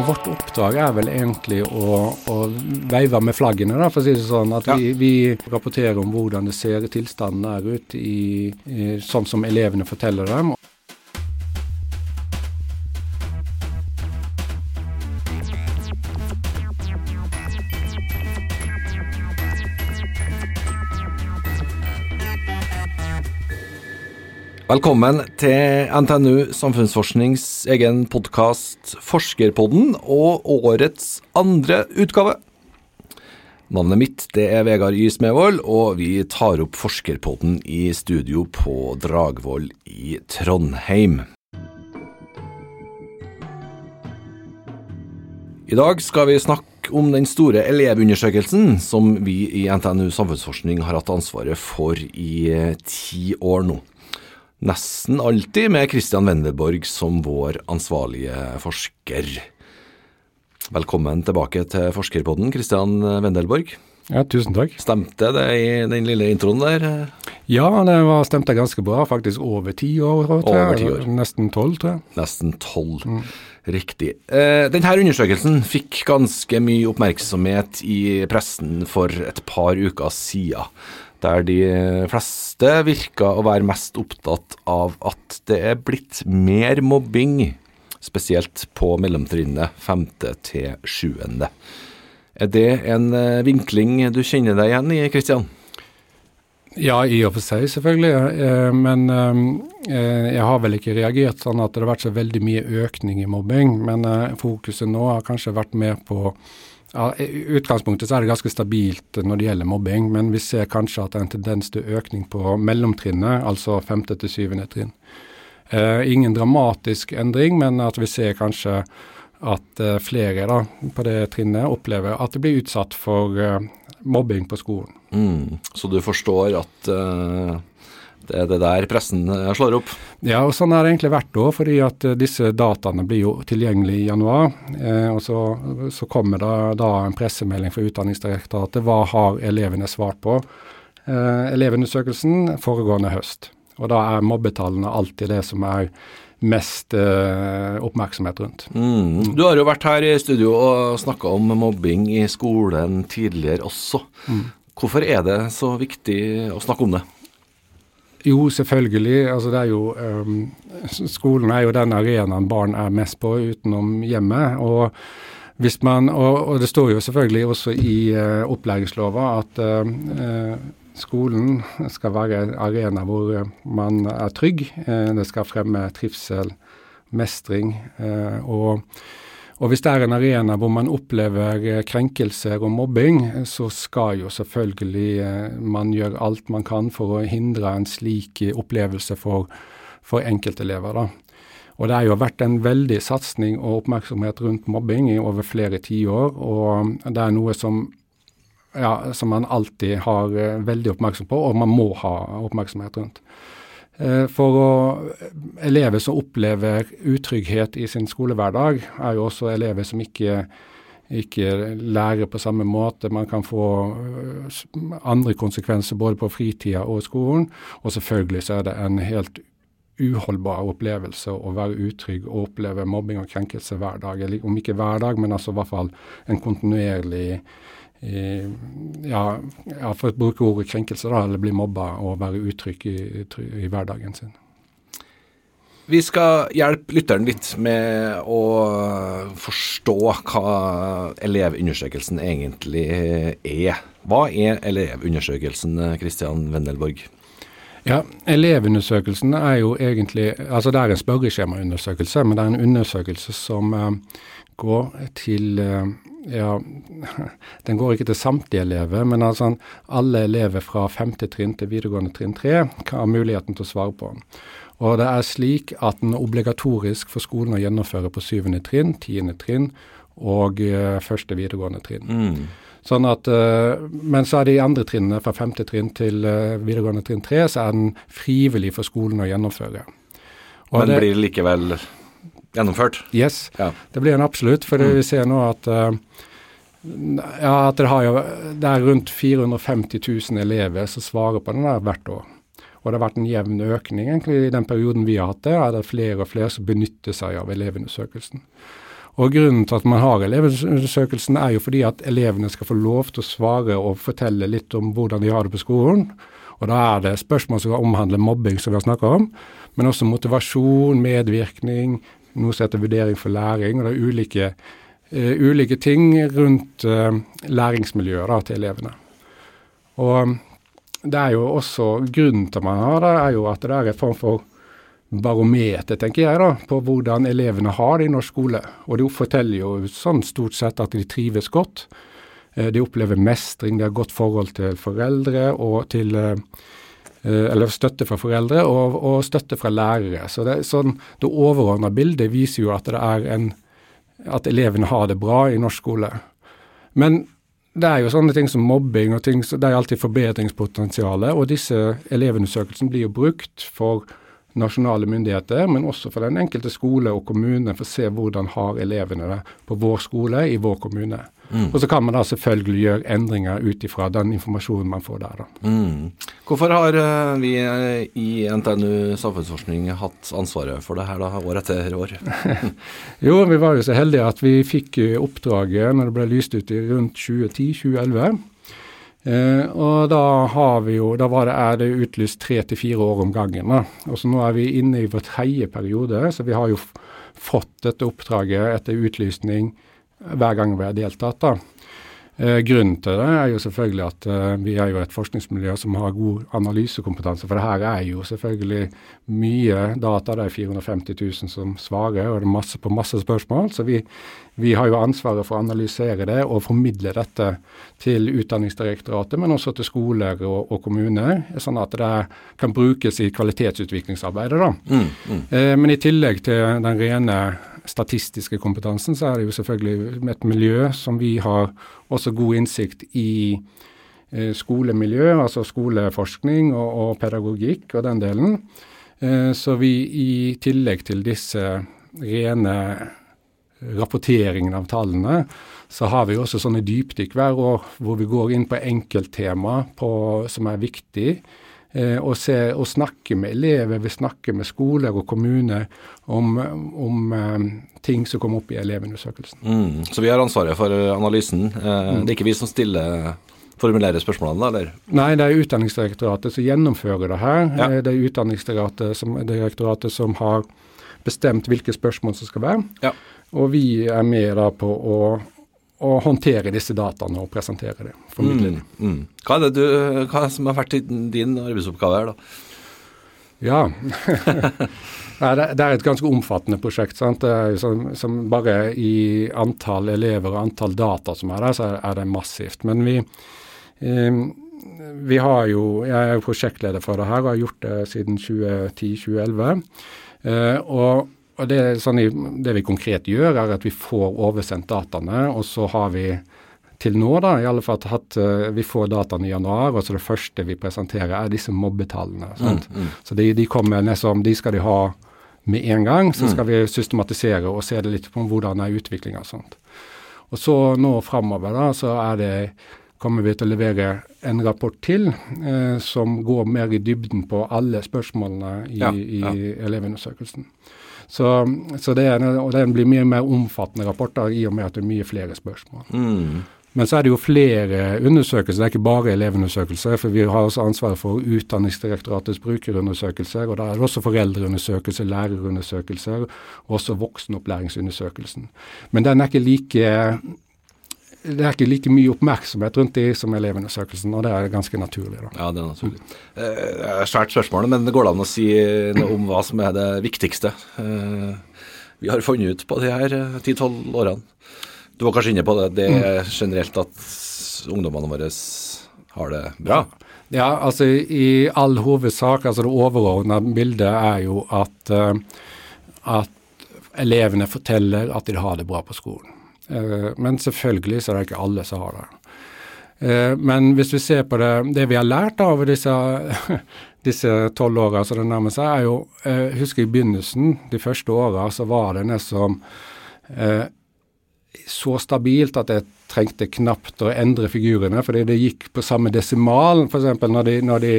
og vårt oppdrag er vel egentlig å, å veive med flaggene, da, for å si det sånn. At vi, vi rapporterer om hvordan det ser tilstanden er ut, i, i, sånn som elevene forteller dem. Velkommen til NTNU Samfunnsforsknings egen podkast Forskerpodden og årets andre utgave. Navnet mitt det er Vegard Y. Smevold, og vi tar opp Forskerpodden i studio på Dragvoll i Trondheim. I dag skal vi snakke om den store elevundersøkelsen som vi i NTNU Samfunnsforskning har hatt ansvaret for i ti år nå. Nesten alltid med Christian Wendeborg som vår ansvarlige forsker. Velkommen tilbake til Forskerpodden, Christian Wendelborg. Ja, tusen takk. Stemte det i den lille introen der? Ja, det var, stemte ganske bra. Faktisk over ti år. Over ti år. Nesten tolv, tror jeg. Nesten tolv. Mm. Riktig. Eh, denne undersøkelsen fikk ganske mye oppmerksomhet i pressen for et par uker siden der de fleste virka å være mest opptatt av at det er blitt mer mobbing, spesielt på mellomtrinnet 5. til 7. Er det en eh, vinkling du kjenner deg igjen i, Kristian? Ja, i og for seg, selvfølgelig. Eh, men eh, jeg har vel ikke reagert sånn at det har vært så veldig mye økning i mobbing. Men fokuset nå har kanskje vært mer på ja, I utgangspunktet så er det ganske stabilt når det gjelder mobbing, men vi ser kanskje at det er en tendens til økning på mellomtrinnet, altså femte til syvende trinn. Eh, ingen dramatisk endring, men at vi ser kanskje at eh, flere da, på det trinnet opplever at de blir utsatt for eh, mobbing på skolen. Mm, så du forstår at det er det der pressen eh, slår opp. Ja, og sånn har det egentlig vært òg, fordi at eh, disse dataene blir jo tilgjengelige i januar. Eh, og så, så kommer det da en pressemelding fra Utdanningsdirektoratet. Hva har elevene svart på? Eh, elevundersøkelsen foregående høst. Og da er mobbetallene alltid det som er mest eh, oppmerksomhet rundt. Mm. Du har jo vært her i studio og snakka om mobbing i skolen tidligere også. Mm. Hvorfor er det så viktig å snakke om det? Jo, selvfølgelig. Altså, det er jo, um, skolen er jo den arenaen barn er mest på utenom hjemmet. og hvis man, og, og, det står jo selvfølgelig også i uh, opplæringslova at uh, skolen skal være en arena hvor man er trygg. Uh, det skal fremme trivsel, mestring. og og hvis det er en arena hvor man opplever eh, krenkelser og mobbing, så skal jo selvfølgelig eh, man gjøre alt man kan for å hindre en slik opplevelse for, for enkeltelever. da. Og Det har jo vært en veldig satsing og oppmerksomhet rundt mobbing i over flere tiår. Og det er noe som, ja, som man alltid har eh, veldig oppmerksom på, og man må ha oppmerksomhet rundt. Eh, for å, elever som opplever utrygghet i sin skolehverdag, er jo også elever som ikke, ikke lærer på samme måte. Man kan få eh, andre konsekvenser både på fritida og skolen. Og selvfølgelig så er det en helt uholdbar opplevelse å være utrygg og oppleve mobbing og krenkelse hver dag. Om ikke hver dag, men altså i hvert fall en kontinuerlig ja, ja, for å bruke ordet krenkelse, da, eller bli mobba og være utrygg i, i, hverdagen sin. Vi skal hjelpe lytteren litt med å forstå hva Elevundersøkelsen egentlig er. Hva er Elevundersøkelsen, Kristian Wendelborg? Ja, Elevundersøkelsen er jo egentlig Altså det er en spørreskjemaundersøkelse, men det er en undersøkelse som uh, går til uh, ja, den går ikke til samtlige elever, men altså alle elever fra femte trinn til videregående trinn tre har muligheten til å svare på den. Og det er slik at den er obligatorisk for skolen å gjennomføre på syvende trinn, tiende trinn og uh, første videregående trinn. Mm. Sånn at, uh, Men så er det i andre trinnene, fra femte trinn til uh, videregående trinn tre, så er den frivillig for skolen å gjennomføre. Og men det, blir likevel gjennomført? Yes, ja. det blir en absolutt. For mm. vi ser nå at uh, ja, at det, jo, det, er rundt 450 000 elever som svarer på den der hvert år. Og det har vært en jevn økning egentlig i den perioden vi har hatt det. Er det flere og flere som benytter seg av elevundersøkelsen. Og Grunnen til at man har elevundersøkelsen er jo fordi at elevene skal få lov til å svare og fortelle litt om hvordan de har det på skolen. Og Da er det spørsmål som omhandler mobbing, som vi har snakka om, men også motivasjon, medvirkning, noe som heter vurdering for læring. og Det er ulike, uh, ulike ting rundt uh, læringsmiljøet da, til elevene. Og det er jo også Grunnen til at man har det, er jo at det er en form for barometer, tenker jeg, da, på hvordan elevene har det i norsk skole. Og de forteller jo sånn stort sett at de trives godt. Eh, de opplever mestring, de har godt forhold til foreldre og til eh, eller støtte fra foreldre og, og støtte fra lærere. Så det, sånn, det overordna bildet viser jo at, en, at elevene har det bra i norsk skole. Men det er jo sånne ting som mobbing og ting, det er alltid forbedringspotensialet. Og disse elevundersøkelsene blir jo brukt for nasjonale myndigheter, men også for den enkelte skole og kommune, for å se hvordan har elevene det på vår skole i vår kommune. Mm. Og så kan man da selvfølgelig gjøre endringer ut ifra den informasjonen man får der. Da. Mm. Hvorfor har eh, vi eh, i NTNU samfunnsforskning hatt ansvaret for det her da, år etter år? jo, vi var jo så heldige at vi fikk oppdraget når det ble lyst ut i rundt 2010-2011. Eh, og da har vi jo, da det, er det utlyst tre til fire år om gangen. Da. Og så Nå er vi inne i vår tredje periode, så vi har jo fått dette oppdraget etter utlysning hver gang vi har deltatt. da. Eh, grunnen til det er jo selvfølgelig at eh, vi er jo et forskningsmiljø som har god analysekompetanse. For det her er jo selvfølgelig mye data. Det er 450 000 som svarer, og det er masse på masse spørsmål. Så vi, vi har jo ansvaret for å analysere det og formidle dette til Utdanningsdirektoratet, men også til skoler og, og kommuner, sånn at det kan brukes i kvalitetsutviklingsarbeidet. da. Mm, mm. Eh, men i tillegg til den rene statistiske kompetansen, så er det jo selvfølgelig et miljø som vi har også god innsikt i eh, skolemiljø, altså skoleforskning og, og, pedagogikk og den delen. Eh, så vi i tillegg til disse rene rapporteringene av tallene, så har vi også sånne dypdykk hver år hvor vi går inn på enkelttema som er viktig og, se, og, snakke med elever, vi snakker med skoler og kommuner om, om eh, ting som kommer opp i elevundersøkelsen. Mm, så vi har ansvaret for analysen. Eh, mm. Det er ikke vi som stiller formulerer spørsmålene, eller? Nei, det er Utdanningsdirektoratet som gjennomfører det her. Ja. Eh, det er Utdanningsdirektoratet som, direktoratet som har bestemt hvilke spørsmål som skal være. Ja. Og vi er med da på å å håndtere disse dataene og presentere det. Formidle det. Mm, mm. Hva er det du, hva som har vært din arbeidsoppgave her, da? Ja. det er et ganske omfattende prosjekt. sant? Som, som, bare i antall elever og antall data som er der, så er det massivt. Men vi, vi har jo Jeg er jo prosjektleder for det her og har gjort det siden 2010-2011. Eh, og og det, sånn, det, vi konkret gjør, er at vi får oversendt dataene, og så har vi til nå da, i alle fall hatt, uh, Vi får dataene i januar, og så det første vi presenterer, er disse mobbetallene. Mm, mm. Så de, de, kommer nesten, de skal de ha med en gang. Så mm. skal vi systematisere og se det litt på hvordan er utviklinga og sånt. Og så nå framover da, så er det kommer vi til å levere en rapport til eh, som går mer i dybden på alle spørsmålene i, ja, ja. i elevundersøkelsen. Så, så det er, og den blir mye mer omfattende rapporter i og med at det er mye flere spørsmål. Mm. Men så er det jo flere undersøkelser, det er ikke bare elevundersøkelser. For vi har også ansvaret for Utdanningsdirektoratets brukerundersøkelser. Og da er det også foreldreundersøkelser, lærerundersøkelser, og også voksenopplæringsundersøkelsen. Men den er ikke like det er ikke like mye oppmerksomhet rundt de som elevundersøkelsen, og det er ganske naturlig. Da. Ja, det er naturlig. Eh, det er svært spørsmål, men det går det an å si noe om hva som er det viktigste eh, vi har funnet ut på de her eh, ti-tolv årene? Du var kanskje inne på det, det er mm. generelt at ungdommene våre har det bra? Ja, altså i all hovedsak, altså det overordna bildet er jo at, at elevene forteller at de har det bra på skolen. Eh, men selvfølgelig så er det ikke alle som har det. Eh, men hvis vi ser på det, det vi har lært av disse tolv åra som det nærmer seg, er jo eh, Husker i begynnelsen, de første åra, så var det nesten så stabilt at jeg trengte knapt å endre figurene, fordi det gikk på samme desimal, f.eks. Når de, når de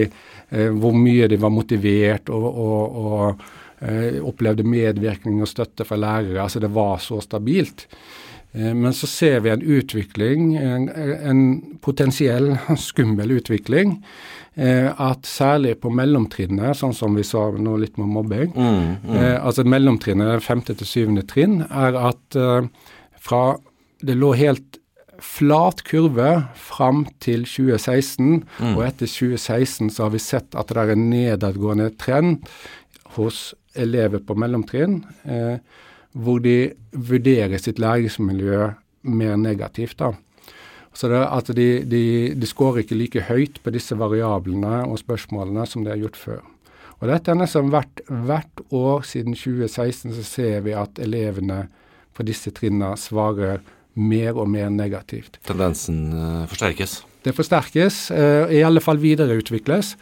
hvor mye de var motivert og, og, og opplevde medvirkning og støtte fra lærere. Altså det var så stabilt. Eh, men så ser vi en utvikling, en, en potensiell skummel utvikling. Eh, at særlig på mellomtrinnet, sånn som vi sa nå litt med mobbing, mm, mm. Eh, altså mellomtrinnet, femte til syvende trinn, er at eh, fra det lå helt flat kurve fram til 2016, mm. og etter 2016 så har vi sett at det er en nedadgående trend hos elever på mellomtrinn. Eh, hvor de vurderer sitt læringsmiljø mer negativt. da. Så det, altså de, de, de scorer ikke like høyt på disse variablene og spørsmålene som de har gjort før. Og dette er nesten hvert, hvert år siden 2016 så ser vi at elevene på disse trinnene svarer mer og mer negativt. Tendensen uh, forsterkes? Det forsterkes, uh, i alle fall videreutvikles.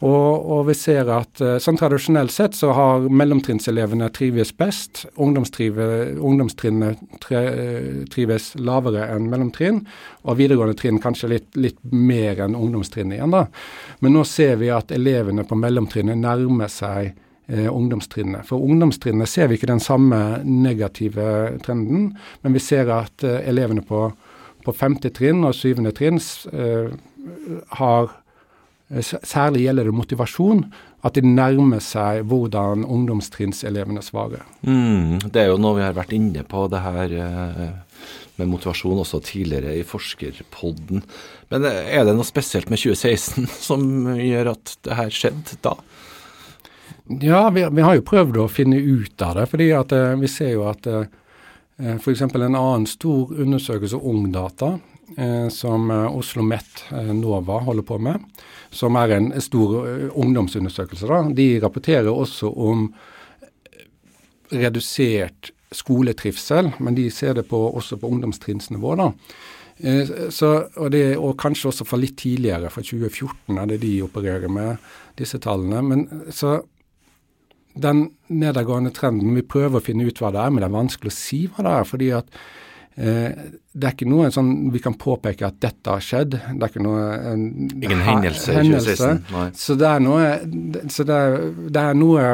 Og, og, vi ser at uh, sånn tradisjonelt sett så har mellomtrinnselevene trives best. Ungdomstrinnet trives lavere enn mellomtrinn, og videregående trinn kanskje litt, litt mer enn ungdomstrinnet igjen. da. Men nå ser vi at elevene på mellomtrinnet nærmer seg eh, ungdomstrinnet. For ungdomstrinnet ser vi ikke den samme negative trenden, men vi ser at eh, elevene på, på femte trinn og syvende trinn eh, har Eh, særlig gjelder det motivasjon, at de nærmer seg hvordan ungdomstrinnselevene svarer. Mm, det er jo noe vi har vært inne på, det her eh, med motivasjon også tidligere i Forskerpodden. Men eh, er det noe spesielt med 2016 som gjør at det her skjedde da? Ja, vi, vi, har jo prøvd å finne ut av det. fordi at vi ser jo at f.eks. en annen stor undersøkelse, Ungdata, som uh, Oslo Met Nova holder på med, som er en stor eh, ungdomsundersøkelse, da, de rapporterer også om eh, redusert skoletrivsel, men de ser det på, også på ungdomstrinnsnivå. da. Eh, så, og, det, og, kanskje også fra litt tidligere, fra 2014 er det de opererer med disse tallene. Men så den nedadgående trenden, vi prøver å finne ut hva det er, men det er vanskelig å si hva det er. fordi at Eh, det er ikke noe sånn vi kan påpeke at dette har skjedd. Det er ikke noe en, Ingen hendelse i 2016? Så det er noe, så det er, det er noe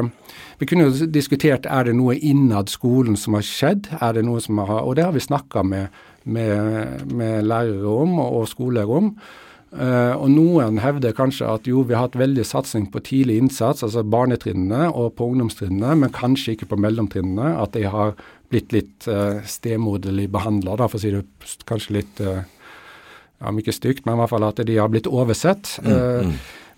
Vi kunne jo diskutert er det noe innad skolen som har skjedd. er det noe som har, Og det har vi snakka med, med, med, lærere om og, og skoler om. Uh, og noen hevder kanskje at jo, vi har hatt veldig satsing på tidlig innsats, altså barnetrinnene og på ungdomstrinnene, men kanskje ikke på mellomtrinnene. At de har blitt litt uh, stemoderlig behandla, for å si det kanskje litt uh, ja, mye stygt, men i hvert fall at de har blitt oversett. Mm, mm.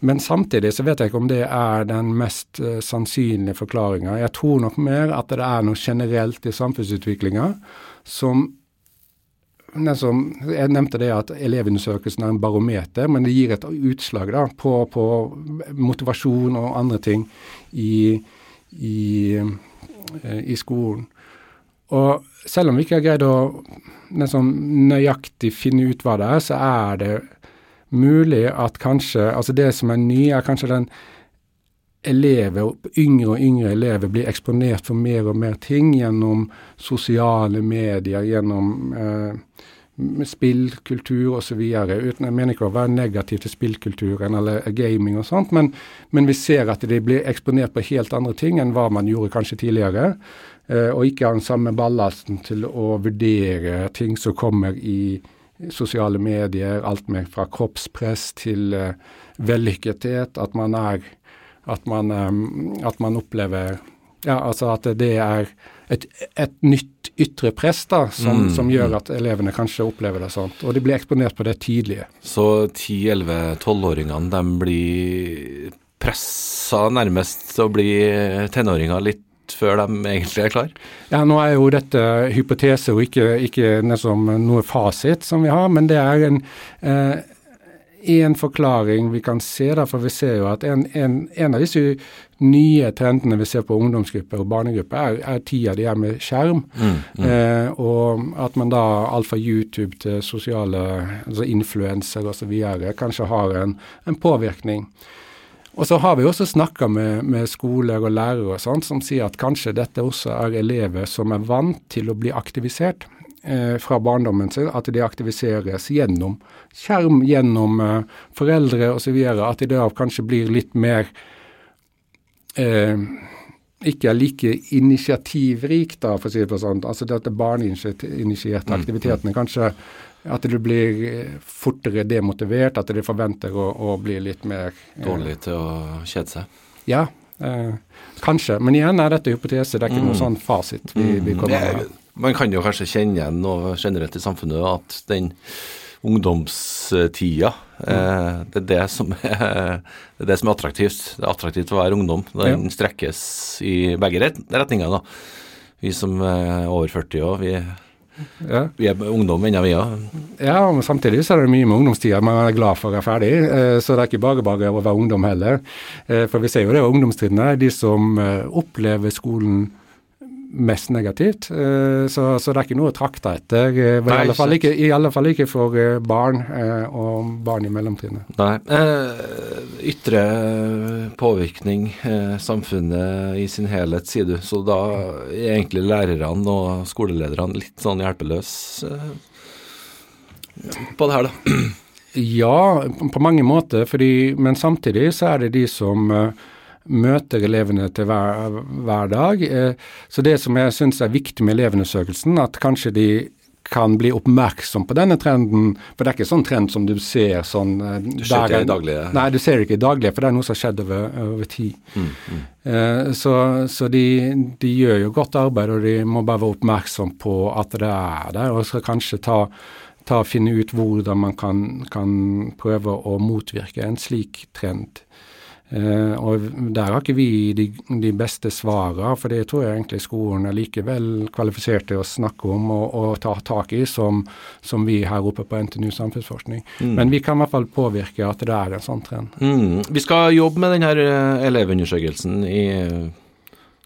Men samtidig så vet jeg ikke om det er den mest uh, sannsynlige forklaringa. Jeg tror nok mer at det er noe generelt i samfunnsutviklinga som som, Jeg nevnte det at Elevundersøkelsen er en barometer, men det gir et utslag da, på, på motivasjon og andre ting i, i, i skolen. Og selv om vi ikke har greid å liksom, nøyaktig finne ut hva det er, så er det mulig at kanskje Altså det som er ny, er kanskje den elever, yngre og yngre elever blir eksponert for mer og mer ting gjennom sosiale medier, gjennom eh, spillkultur osv. Jeg mener ikke å være negativ til spillkulturen eller gaming og sånt, men, men, vi ser at de blir eksponert på helt andre ting enn hva man gjorde kanskje tidligere. Eh, og ikke har den samme ballasten til å vurdere ting som kommer i sosiale medier, alt mer fra kroppspress til uh, vellykkethet. At man er At man, um, at man opplever Ja, altså at det er et, et nytt ytre press da, som, mm, som, gjør at elevene kanskje opplever det sånt. Og de blir eksponert på det tidlige. Så 10-11-12-åringene de blir pressa nærmest til å bli tenåringer litt før de egentlig er klar? Ja, Nå er jo dette hypotese og ikke, ikke noe fasit som vi har, men det er en, eh, en forklaring vi kan se. Da, for vi ser jo at en, en, en, av disse nye trendene vi ser på ungdomsgrupper og barnegrupper, er, er tida de er med skjerm. Mm, mm. Eh, og at man da alt fra YouTube til sosiale altså influensere osv. kanskje har en, en påvirkning. Og så har vi også snakka med, med, skoler og lærere og sånt, som sier at kanskje dette også er elever som er vant til å bli aktivisert eh, fra barndommen sin. At de aktiviseres gjennom skjerm, gjennom eh, foreldre osv. At de da kanskje blir litt mer eh, ikke er like initiativrik, da, for å si det på sånn. Altså dette barneinitierte mm, aktivitetene kanskje at du blir eh, fortere demotivert, at de forventer å, å bli litt mer eh, Dårlig til å kjede seg? Ja, eh, kanskje. Men igjen er dette hypotese, det er ikke mm. noe sånn fasit vi, vi mm. kommer med. Man kan jo kanskje kjenne igjen noe generelt i samfunnet at den ungdomstida. Eh, det, er det, som er, det er det som er attraktivt. Det er attraktivt å være ungdom. Den ja. strekkes i begge retninger. da. Vi som er over 40 år, vi, ja. vi er ungdom ennå, vi òg. Ja, men samtidig så er det mye med ungdomstida man er glad for å være ferdig. Eh, så det er ikke bare bare å være ungdom heller. Eh, for vi ser jo det ungdomstrinnet, de som opplever skolen mest negativt. Eh, så, så, det er ikke noe å trakte etter. Eh, Nei, i, alle fall ikke, I alle fall ikke for eh, barn og barn i mellomtrinnet. Nei. ytre påvirkning, samfunnet i sin helhet, sier du. Så da er egentlig lærerne og skolelederne litt sånn hjelpeløse på det her, da? Ja, på mange måter. Fordi, men samtidig så er det de som møter elevene til hver, hver dag. Eh, så det som jeg syns er viktig med elevundersøkelsen, at kanskje de kan bli oppmerksom på denne trenden. For det er ikke sånn trend som du ser sånn eh, Du ser ikke i daglige? Nei, du ser ikke i daglige, for det er noe som har skjedd over, over tid. Mm, mm. Uh, så, så de, de, gjør jo godt arbeid, og de må bare være oppmerksom på at det er der, og skal kanskje ta, ta finne ut hvordan man kan, kan prøve å motvirke en slik trend. Uh, og Der har ikke vi de, de beste svarene, for det tror jeg egentlig skolen er likevel kvalifisert til å snakke om og, og ta tak i, som, som, vi her oppe på NTNU samfunnsforskning. Mm. Men vi kan i hvert fall påvirke at det er en sånn trend. Mm. Vi skal jobbe med denne eh, elevundersøkelsen i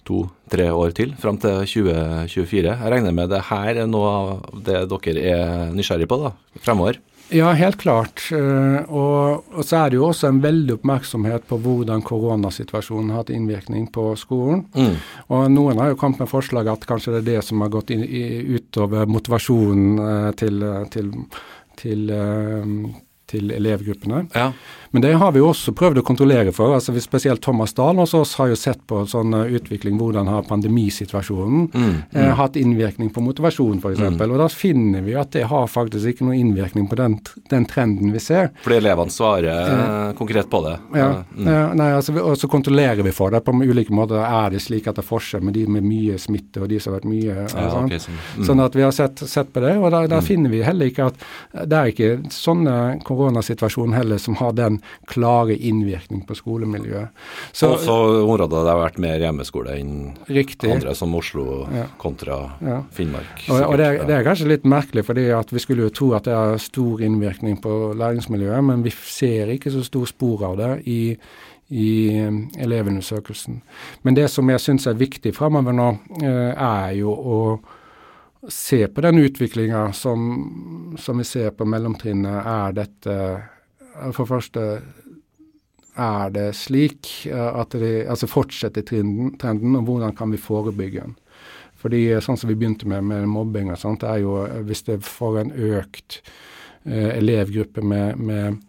to-tre år til, fram til 2024. Jeg regner med det her er noe av det dere er nysgjerrig på da, fremover? Ja, helt klart. Eh, og, og, så er det jo også en veldig oppmerksomhet på hvordan koronasituasjonen har hatt innvirkning på skolen. Mm. Og noen har jo kommet med forslag at kanskje det er det som har gått inn, utover motivasjonen uh, til, til, til, uh, til elevgruppene. Ja. Men det har vi også prøvd å kontrollere for. altså Spesielt Thomas Dahl hos oss har jo sett på sånn uh, utvikling, hvordan har pandemisituasjonen mm, mm. Eh, hatt innvirkning på motivasjon f.eks. Mm. Og da finner vi at det har faktisk ikke noen innvirkning på den, den trenden vi ser. Fordi elevene svarer eh, konkret på det? Ja. Mm. nei, altså, Og så kontrollerer vi for det på ulike måter. Er det slik at det er forskjell med de med mye smitte og de som har vært mye ja, sånn. Okay, sånn. Mm. sånn. at vi har sett, sett på det. Og da, da mm. finner vi heller ikke at det er ikke sånne koronasituasjoner heller som har den klare innvirkning på skolemiljøet. Så, Også områder der det har vært mer hjemmeskole enn riktig. andre, som Oslo ja. kontra ja. Finnmark. Og, og det, er, det, er, kanskje litt merkelig, fordi vi skulle jo tro at det har stor innvirkning på læringsmiljøet, men vi ser ikke så stor spor av det i i um, elevundersøkelsen. Men det som jeg syns er viktig framover nå, eh, er jo å se på den utviklinga som, som, vi ser på mellomtrinnet. Er dette for det første er det slik eh, at de altså fortsetter trenden, trenden, og hvordan kan vi forebygge den. Fordi eh, sånn som vi begynte med, med mobbing og sånt, er jo eh, hvis det får en økt eh, elevgruppe med, med,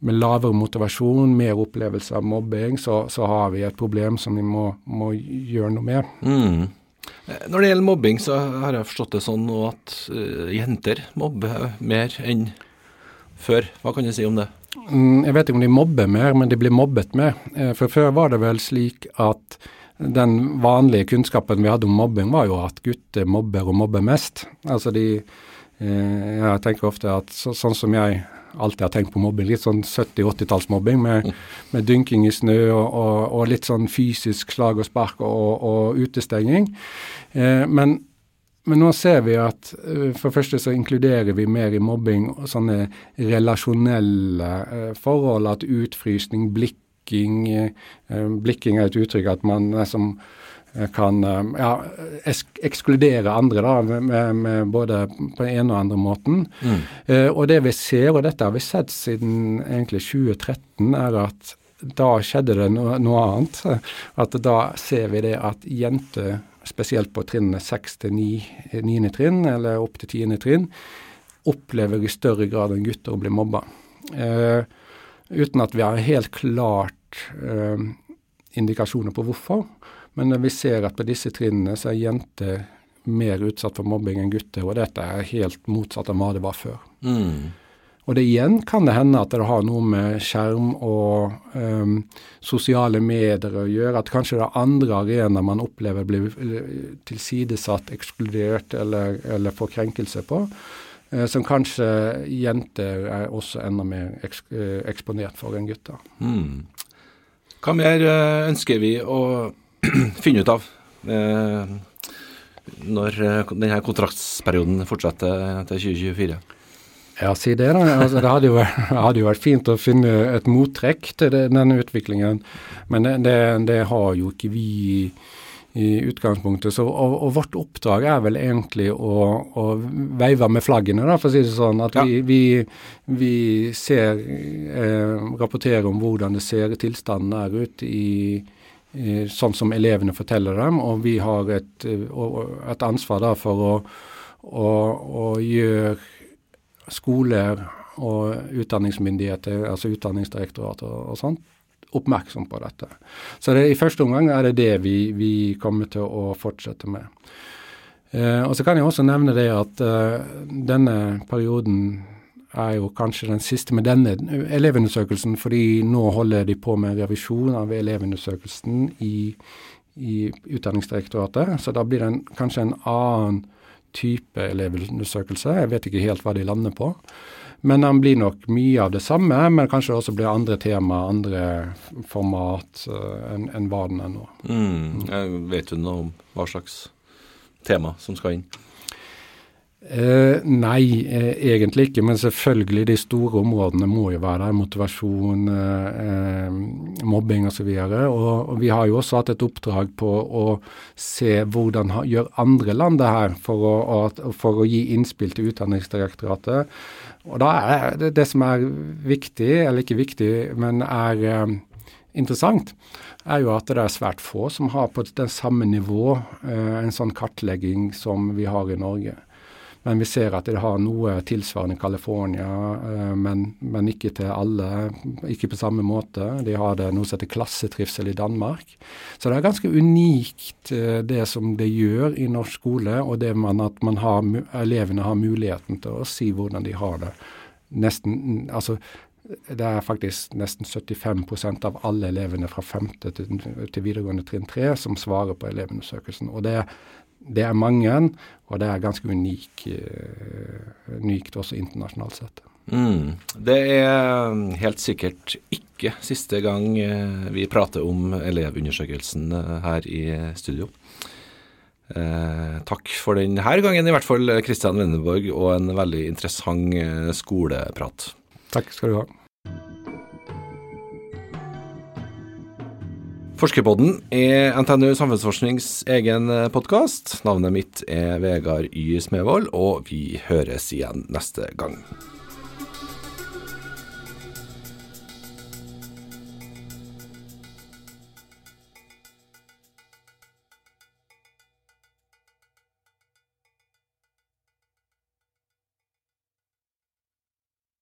med, lavere motivasjon, mer opplevelse av mobbing, så, så, har vi et problem som vi må, må gjøre noe med. Mm. Når det gjelder mobbing, så har jeg forstått det sånn at uh, jenter mobber mer enn før. Hva kan du si om det? Mm, jeg vet ikke om de mobber mer, men de blir mobbet mer. Eh, for før var det vel slik at den vanlige kunnskapen vi hadde om mobbing, var jo at gutter mobber og mobber mest. Altså de eh, Jeg tenker ofte at så, sånn som jeg alltid har tenkt på mobbing, litt sånn 70-80-tallsmobbing med, med, dynking i snø og, og, og, litt sånn fysisk slag og spark og, og utestenging. Eh, men men nå ser vi at uh, for det første så inkluderer vi mer i mobbing og sånne relasjonelle uh, forhold. At utfrysning, blikking uh, Blikking er et uttrykk at man liksom kan ja, ekskludere andre da, med, med, både på den ene og andre måten. Mm. og det vi ser, og dette har vi sett siden egentlig 2013, er at da skjedde det noe, noe annet. At da ser vi det at jenter spesielt på trinnene 6 til 9, 9. trinn, eller opp til 10. trinn, opplever i større grad enn gutter å bli mobba. Eh, uten at vi har helt klart eh, indikasjoner på hvorfor. Men vi ser at på disse trinnene så er jenter mer utsatt for mobbing enn gutter, og dette er helt motsatt av hva det var før. Mm. Og det igjen kan det hende at det har noe med skjerm og um, sosiale medier å gjøre. At kanskje det er andre arenaer man opplever blir tilsidesatt, ekskludert eller, eller får krenkelse på. Uh, som kanskje jenter er også enda mer eks uh, eksponert for enn gutter. Mm. Hva mer uh, ønsker vi å finne ut av når denne kontraktsperioden fortsetter til 2024? Ja, si det, da. Altså, det hadde jo, hadde jo, vært fint å finne et mottrekk til denne utviklingen, men det, det, det, har jo ikke vi i utgangspunktet. Så, og, og, vårt oppdrag er vel egentlig å, å veive med flaggene, da, for å si det sånn. At ja. vi, vi, vi, ser, eh, rapporterer om hvordan det ser tilstanden er ute i, i, sånn som elevene forteller dem, og vi har et, et ansvar da for å, å, å gjøre skoler og utdanningsmyndigheter, altså Utdanningsdirektoratet og, og sånt, oppmerksom på dette. Så det, i første omgang er det det vi, vi kommer til å fortsette med. Eh, og Så kan jeg også nevne det at eh, denne perioden er jo kanskje den siste med denne elevundersøkelsen, fordi nå holder de på med revisjon av elevundersøkelsen i, i Utdanningsdirektoratet. Så da blir det en, kanskje en annen type elevundersøkelse. Jeg vet ikke helt hva de lander på. Men den blir nok mye av det samme, men kanskje det også blir andre tema, andre format uh, enn en hva den er nå. Mm. Vet du noe om hva slags tema som skal inn? Eh, nei, eh, egentlig ikke. Men selvfølgelig de store områdene må jo være der. Motivasjon, eh, eh mobbing osv. Og, og, og vi har jo også hatt et oppdrag på å se hvordan ha, gjør andre land det her, for å, for å gi innspill til Utdanningsdirektoratet. Og da er det det som er viktig, eller ikke viktig, men er eh, interessant, er jo at det er svært få som har på det samme nivå eh, en sånn kartlegging som vi har i Norge. Men vi ser at det har noe tilsvarende California, eh, men, men, ikke til alle. Ikke på samme måte. De har det noe som heter klassetrivsel i Danmark. Så det er ganske unikt eh, det som det gjør i norsk skole, og det man, at man har, elevene har muligheten til å si hvordan de har det. Nesten, altså det er faktisk nesten 75% av alle elevene fra 5. til, til videregående trinn 3 som svarer på elevundersøkelsen. Og det, det er mange, og det er ganske unik, uh, unikt også internasjonalt sett. Mm. Det er helt sikkert ikke siste gang eh, vi prater om elevundersøkelsen eh, her i studio. Eh, takk for denne gangen, i hvert fall Kristian Wenneborg, og en veldig interessant skoleprat. Takk skal du ha. Forskerpodden er NTNU Samfunnsforsknings egen podkast. Navnet mitt er Vegard Y. Smevold, og vi høres igjen neste gang.